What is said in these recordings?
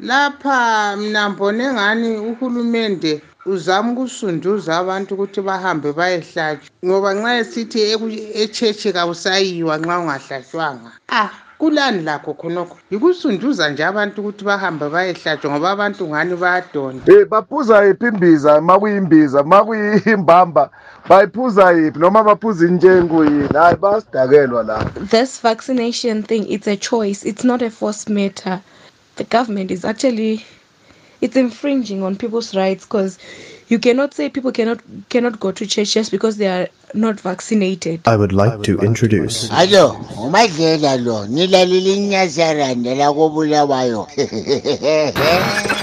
lapha mina mbone ngani uhulumende uzama ukusunduza abantu ukuthi bahambe bayehlatshwa. Ngoba nxa esithi echurch kawusayiwa nxa ungahlatshwanga. Ah. Kulani lakho khonokho? Yikusunduza nje abantu ukuthi bahambe bayehlatshwa ngoba abantu ngani bayadonda. Eh baphuza yiphi imbiza? Makuyimbiza makuyimbamba. Bayiphuza yiphi? Noma baphuza intshengo yini hayi basidakelwa la this vaccination thing it's a choice. It's not a force matter. The government is actually it's infringing on people's rights because you cannot say people cannot cannot go to church just because they are not vaccinated I would like to introduce Alo, umadlela lo, nilalile inyazaranda la kobulawayo.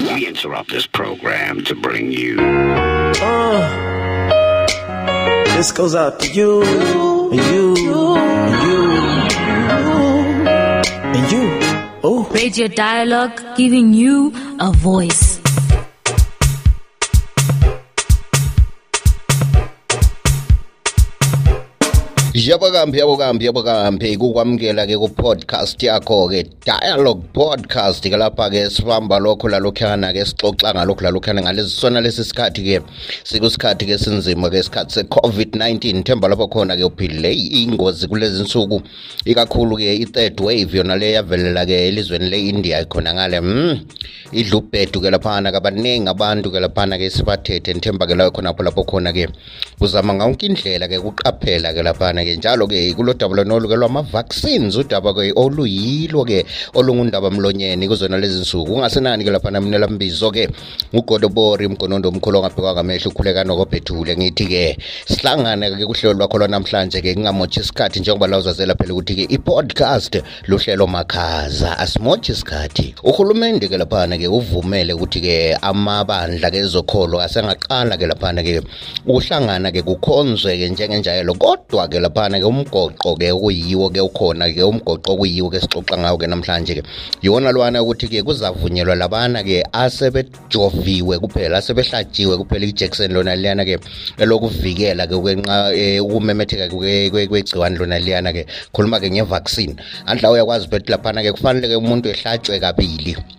We interrupt this program to bring you Uh, this goes out to you, and you, Radio Dialogue giving you a voice. Yabokambi yabokambi yabokambi kukwamukela-ke ku-podcast yakho-ke dialogue podcast. Ke lapha-ke sibamba lokho lalokhuyana-ke sixoxa ngalokhu lalokhuyana ngalesi sona lesi sikhathi-ke sikusikhathi-ke sinzima-ke isikhathi se-covid-19 themba lapho khona-ke uphilile ingozi kulezi nsuku ikakhulu-ke i-third wave yona le yavelela-ke elizweni le-india khona ngale mm, idla ubhedu-ke laphana kabaningi abantu-ke laphana-ke sibathethe. Nithemba-ke layo khonapho lapho khona-ke kuzama ngawonke indlela-ke kuqaphela-ke laphana-ke njalo-ke kulodaba lonolu-ke lwama-vaccines. Udaba-ke oluyilo-ke olungundaba mlonyeni kuzona lezi nsuku. Ungasenani-ke laphana mina lambizo-ke? Ngugodobori mgonondo omkhulu ongabhekwa ngamehlo ukhuleka nokobhethule ngithi-ke sihlangane-ke kuhlelo lwakho lwanamhlanje-ke ngingamotshi isikhathi njengoba lawuzazela phela ukuthi-ke i-podcast luhlelo makhaza. Asimotshi isikhathi. Uhulumende-ke laphana-ke uvumele ukuthi-ke amabandla-ke ezokholo asengaqala-ke laphana-ke ukuhlangana-ke kukhonzwe-ke njengenjayelo. Kodwa-ke laphana-ke umgoqo-ke okuyiwo-ke ukhona-ke umgoqo okuyiwo-ke sixoxa ngawo-ke namhlanje-ke yiwona lwana ukuthi-ke kuzavunyelwa labana-ke asebejoviwe kuphela asebehlatshiwe kuphela ijekiseni lona liyana-ke elokuvikela-ke kwenqa ukumemetheka kwe- kwe- kwegciwane lona liyana-ke khuluma-ke nge-vaccine. Andla uyakwazi bethi laphana-ke kufanele-ke umuntu ehlatshwe kabili.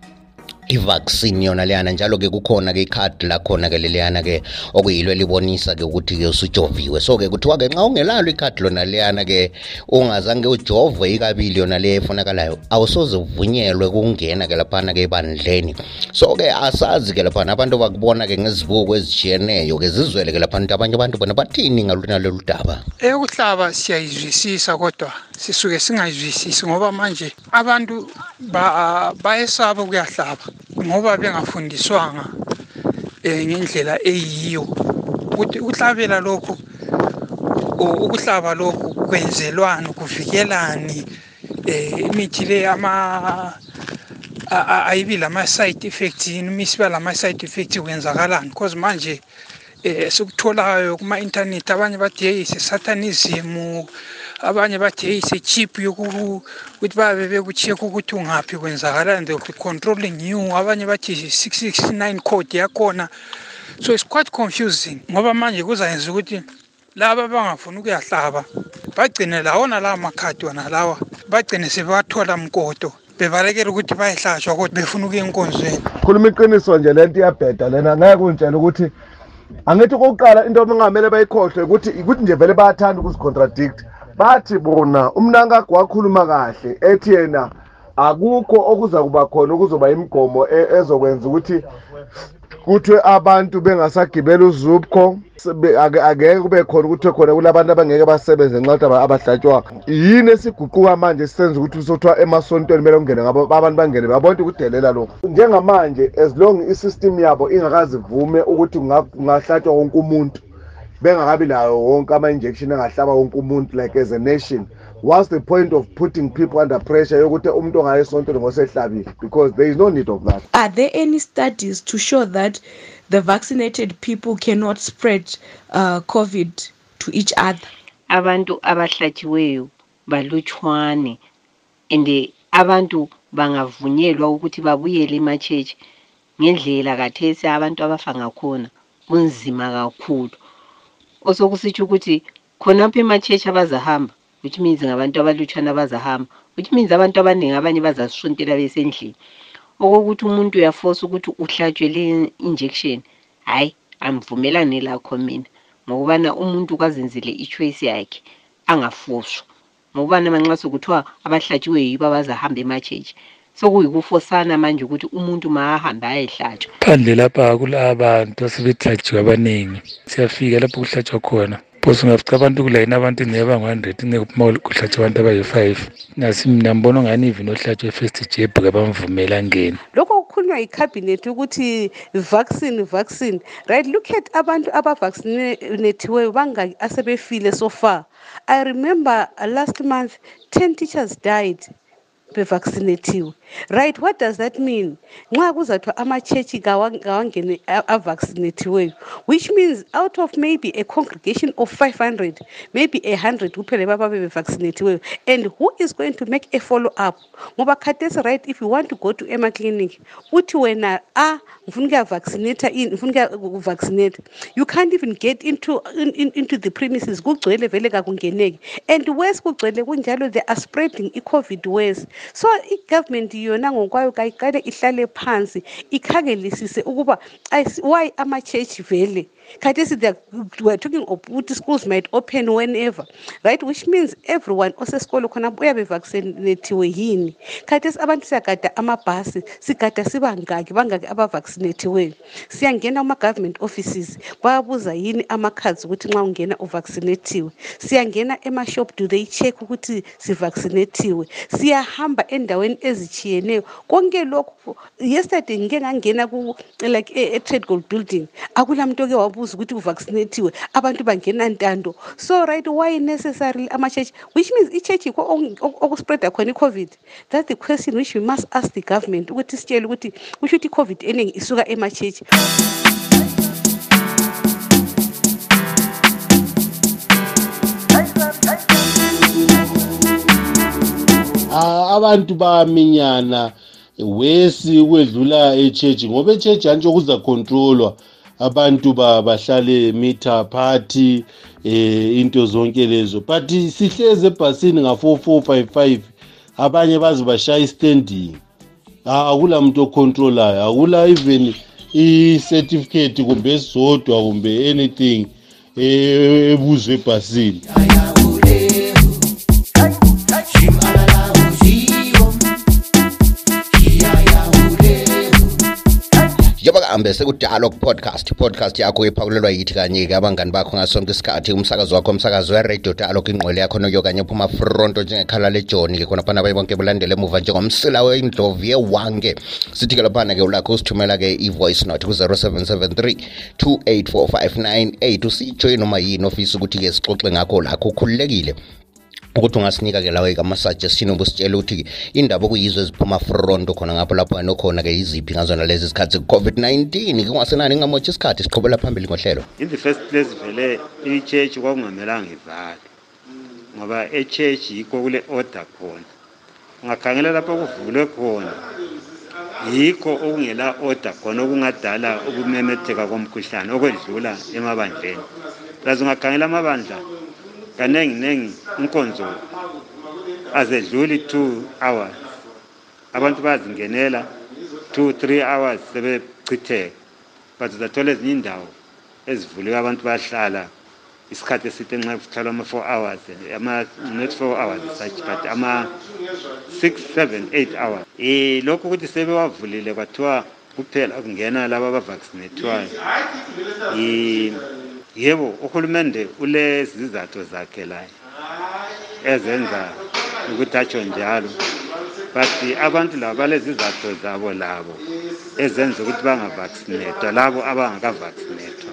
I-vaccine yona leyana njalo-ke kukhona-ke ikhadi lakhona-ke leliyana-ke okuyilwe libonisa-ke ukuthi-ke usujoviwe. So-ke kuthiwa-ke nxa ungelalo ikhadi lona leyana-ke ungazange ujovwe ikabili yona le efunakalayo awusoze uvunyelwe kungena-ke laphana-ke ebandleni. So-ke asazi-ke laphana abantu bakubona-ke ngezibuko ezishiyeneyo-ke zizwele-ke laphana ukuthi abanye abantu bona bathini ngalona lolu daba. Ekuhlaba siyayizwisisa kodwa sisuke singayizwisisi ngoba manje abantu ba bayesaba ukuyahlaba ngoba bengafundiswanga eh, ngendlela eyiyo. Ukuthi ukuhlabela lokhu u- ukuhlaba lokhu kwenzelwani kuvikelani eh imithi le ama a- a- ayibi lama side effects yini imisiba lama side effects kwenzakalani? Because manje eh sikutholayo kuma internet abanye bathi hey satanism abanye bathi hey chip yoku ukuthi babe bekucheck ukuthi ungaphi kwenzakalani they will controlling you. Abanye bathi 669 code yakhona. So it's quite confusing ngoba manje kuzayenza ukuthi laba abangafuni ukuyahlaba bagcine lawona lawa makhadi wona lawa bagcine sebewathola mkoto bebalekela ukuthi bayehlatshwa kodwa befuna ukuya enkonzweni. Khuluma iqiniso nje lento iyabheda lena. Ngeke kungitshela ukuthi angithi okokuqala into abangamele bayikhohlwe ukuthi ukuthi nje vele bayathanda ukuzicontradict. Bathi bona umnankagwa wakhuluma kahle ethi yena akukho okuza kuba khona okuzoba imigomo e- ezokwenza ukuthi kuthiwe abantu bengasagibela uzubco sebe- ake- angeke kube khona ukuthi khona kulabantu abangeke basebenze nxa ukuthi abahlatshwanga yini esiguquka manje sisenza ukuthi sothiwa emasontweni kumele kungene ngabo abantu bangene babonke ukudelela lokhu? Njengamanje as long isystem yabo ingakazivume ukuthi kunga- kungahlatshwa wonke umuntu bengakabi layo wonke ama-injection engahlaba wonke umuntu like as a nation. What's the point of putting people under pressure yokuthi umuntu ongaye esontweni ngosehlabile? Because there is no need of that. Are there any studies to show that the vaccinated people cannot spread uh, COVID to each other? abantu abahlatshiweyo balutshwane and abantu bangavunyelwa ukuthi babuyele emachechi ngendlela kathesi abantu abafa ngakhona kunzima kakhulu. Osokusitsho ukuthi khonapho emachechi abazahamba which means ngabantu abalutshwana abazahamba which means abantu abaningi abanye bazasishuntela besendlini. Okokuthi umuntu uyafosa ukuthi uhlatshwe le injection hhayi angivumelani lakho mina ngokubana umuntu kazenzele ichoice yakhe angafoswa. Ngokubana manxa sekuthiwa abahlatshiweyo yibo abazahamba emachechi sokuyikufosana manje ukuthi umuntu makahambe ayehlatshwa. Phandle lapha kulabantu asebehlatshiwe abaningi. Siyafika lapho kuhlatshwa khona. Phose ungafica abantu kulayini abantu ingeke bangu-hundred ingeke uma kuhlatshwa abantu abayi-five? Nasi mina mbona ongani even ohlatshwe first jeb kabamvumela angene? Lokho kukhulunywa yikhabhinethi ukuthi vaccine vaccine. Right look at abantu abavaccinathiweyo bangaki asebefile so far. I remember last month 10 teachers died bevaccinathiwe right what does that mean? Nxa kuzathiwa ama-chechi kawangene avaccinathiweyo which means out of maybe a congregation of 500 maybe a 100 kuphela bababe bevaccinathiweyo and who is going to make a follow up ngoba khathesi right if you want to go to emaclinic uthi wena a ngifuna ukuyavaccinata ngifuna ukuyavaccinata you can't even get into, in, in, into the premises kugcwele vele kakungeneki. And wes kugcwele kunjalo they are spreading i-covid wes so i-government yona ngokwayo kayiqale ihlale phansi ikhangelisise ukuba why ama-church vele khathesi weare talking of ukuthi schools might open whenever right? Which means everyone osesikolo khonapho uyabe vaccinathiwe yini? Khathesi abantu siyagada amabhasi sigada sibangaki bangaki abavaccinathiweyo siyangena kuma-government offices bayabuza yini ama-cards ukuthi nxa ungena uvaccinathiwe siyangena emashop do they check ukuthi sivaccinathiwe siyahamba endaweni ezitshiyeneyo. Konke lokhu yesterday ngike ngangena like e-trade gold building akulamuntu oke wabu ubuza ukuthi uvaccinathiwe abantu bangena ntando. So right why necessarily ama-church which means i-church yikho okuspreada khona i-covid. That's the question which we must ask the government ukuthi sitshele ukuthi kusho ukuthi i-covid eningi isuka ema-church. Abantu bayaminyana. Wesi ukwedlula echechi ngoba echechi hantsho kuzakhontrolwa. Abantu bahlale mitha phathi eh into zonke lezo. But sihleze ebhasini nga4455 abanye baze bashaya istanding. Akula muntu ocontrolayo akula even i-certificate kumbe esizodwa kumbe anything ebuzwe ebhasini. Kahambe sekudalo podcast. Podcast yakho iphakulelwa yithi kanye-ke abangani bakho ngasonke isikhathi. Umsakazi wakho umsakazo weradio dialog ingqwele yakho noyo kanye phuma fronto njengekhala lejoni-ke khonaphana baye bonke bulandele emuva njengomsila wendlovu yewange. Sithi-ke laphana-ke ulakho usithumela-ke i-voice note ku-0773 284598 usitsho noma yini ofisa ukuthi-ke sixoxe ngakho lakho ukhululekile ukuthi ungasinika-ke lawo-ke ama-suggestion ubusitshela ukuthi indaba okuyizo eziphuma fronto khona ngapho lapho wena khona-ke yiziphi ngazona lezi zikhathi ze-covid-19 ke kungasenani ngingamotshi isikhathi siqhubela phambili ngohlelo. In the first place vele i-church kwakungamelanga ivale ngoba e-church yikho kule order khona. Ungakhangela lapho kuvulwe khona yikho okungela order khona okungadala ukumemetheka komkhuhlane okwedlula emabandleni. Plus ungakhangela amabandla kaningi ningi inkonzo azedluli two hours. Abantu bayazingenela two three hours sebechitheka but uzathola ezinye indawo ezivuliwe abantu bayahlala. Isikhathi eside nxa kuhlalwa ama-four hours ama not four hours such but ama-six seven eight hours. Um lokhu ukuthi sebewavulile kwathiwa kuphela kungena laba abavaccinathiwayo um yebo uhulumende ulezizathu zakhe la ezenza ukuthi atsho njalo. But abantu labo balezizathu zabo labo ezenza ukuthi bangavaccinatwa labo abangakavaccinatwa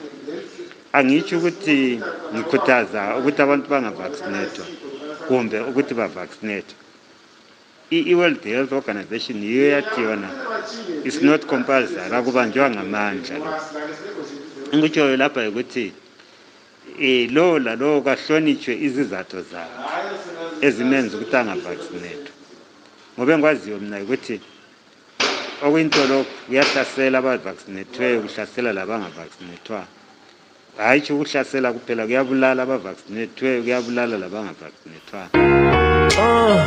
angitsho ukuthi ngikhuthaza ukuthi abantu bangavaccinatwa kumbe ukuthi bavaccinatwe i-world health organization yiyo yathi yona is not compulsory akubanjwa ngamandla lo. Engikutshoyo lapha yikuthi um lowo lalowo kahlonitshwe izizathu zakhe ezimenza ukuthi angavaccinatwa ngoba engikwaziyo mina ukuthi okuyinto lokhu kuyahlasela abavaccinathiweyo kuhlasela labangavaccinatwanga hhayi tsho ukuhlasela kuphela kuyabulala abavaccinathiweyo kuyabulala labangavaccinethwanga Uh,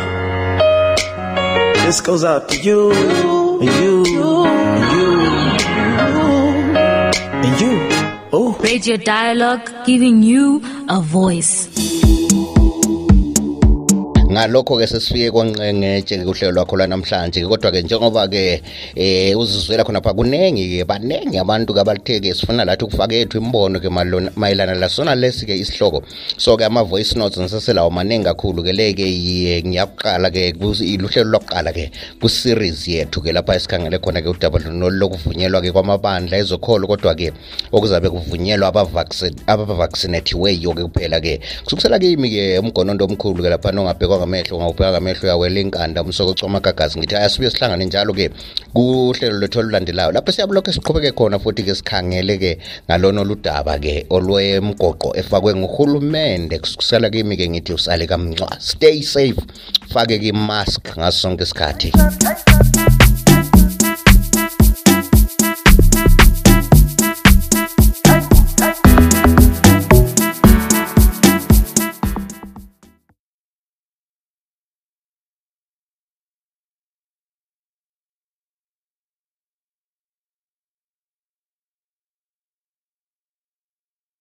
this goes out to you, you, and you, and you. Radio Dialogue giving you a voice. Ngalokho ke sesifike kwanqengetshe ke kuhlelo lwakho lwanamhlanje kodwa ke njengoba ke eh uzizwela khona pha kunengi ke baningi abantu ke abathe ke sifuna lathi ukufaka ethu imbono ke malona- mayelana lasona lesi ke isihloko. So ke ama voice notes ngisaselawo maningi kakhulu ke leke yiye ngiyaqala ke kus- iluhlelo lokuqala ke ku series yethu ke lapha esikhangele khona ke udaba lokuvunyelwa ke kwamabandla ezokholo kodwa ke okuzabe kuvunyelwa abavaccine abavaccinathiweyo ke kuphela ke kusukisela kimi ke umgonondo omkhulu ke lapha nongabhekwa ngamehlo ungawubheka ngamehlo uyawela inkanda umsoko coma amagazi ngithi ayasibuye sihlangane njalo ke kuhlelo lwethu olulandelayo. Lapho siyabulokho siqhubeke khona futhi ke sikhangele ke ngalona oludaba ke olwemgoqo efakwe nguhulumende. Kusukisela kimi ke ngithi usale kamncwa stay safe. Fake ke imask ngaso sonke isikhathi.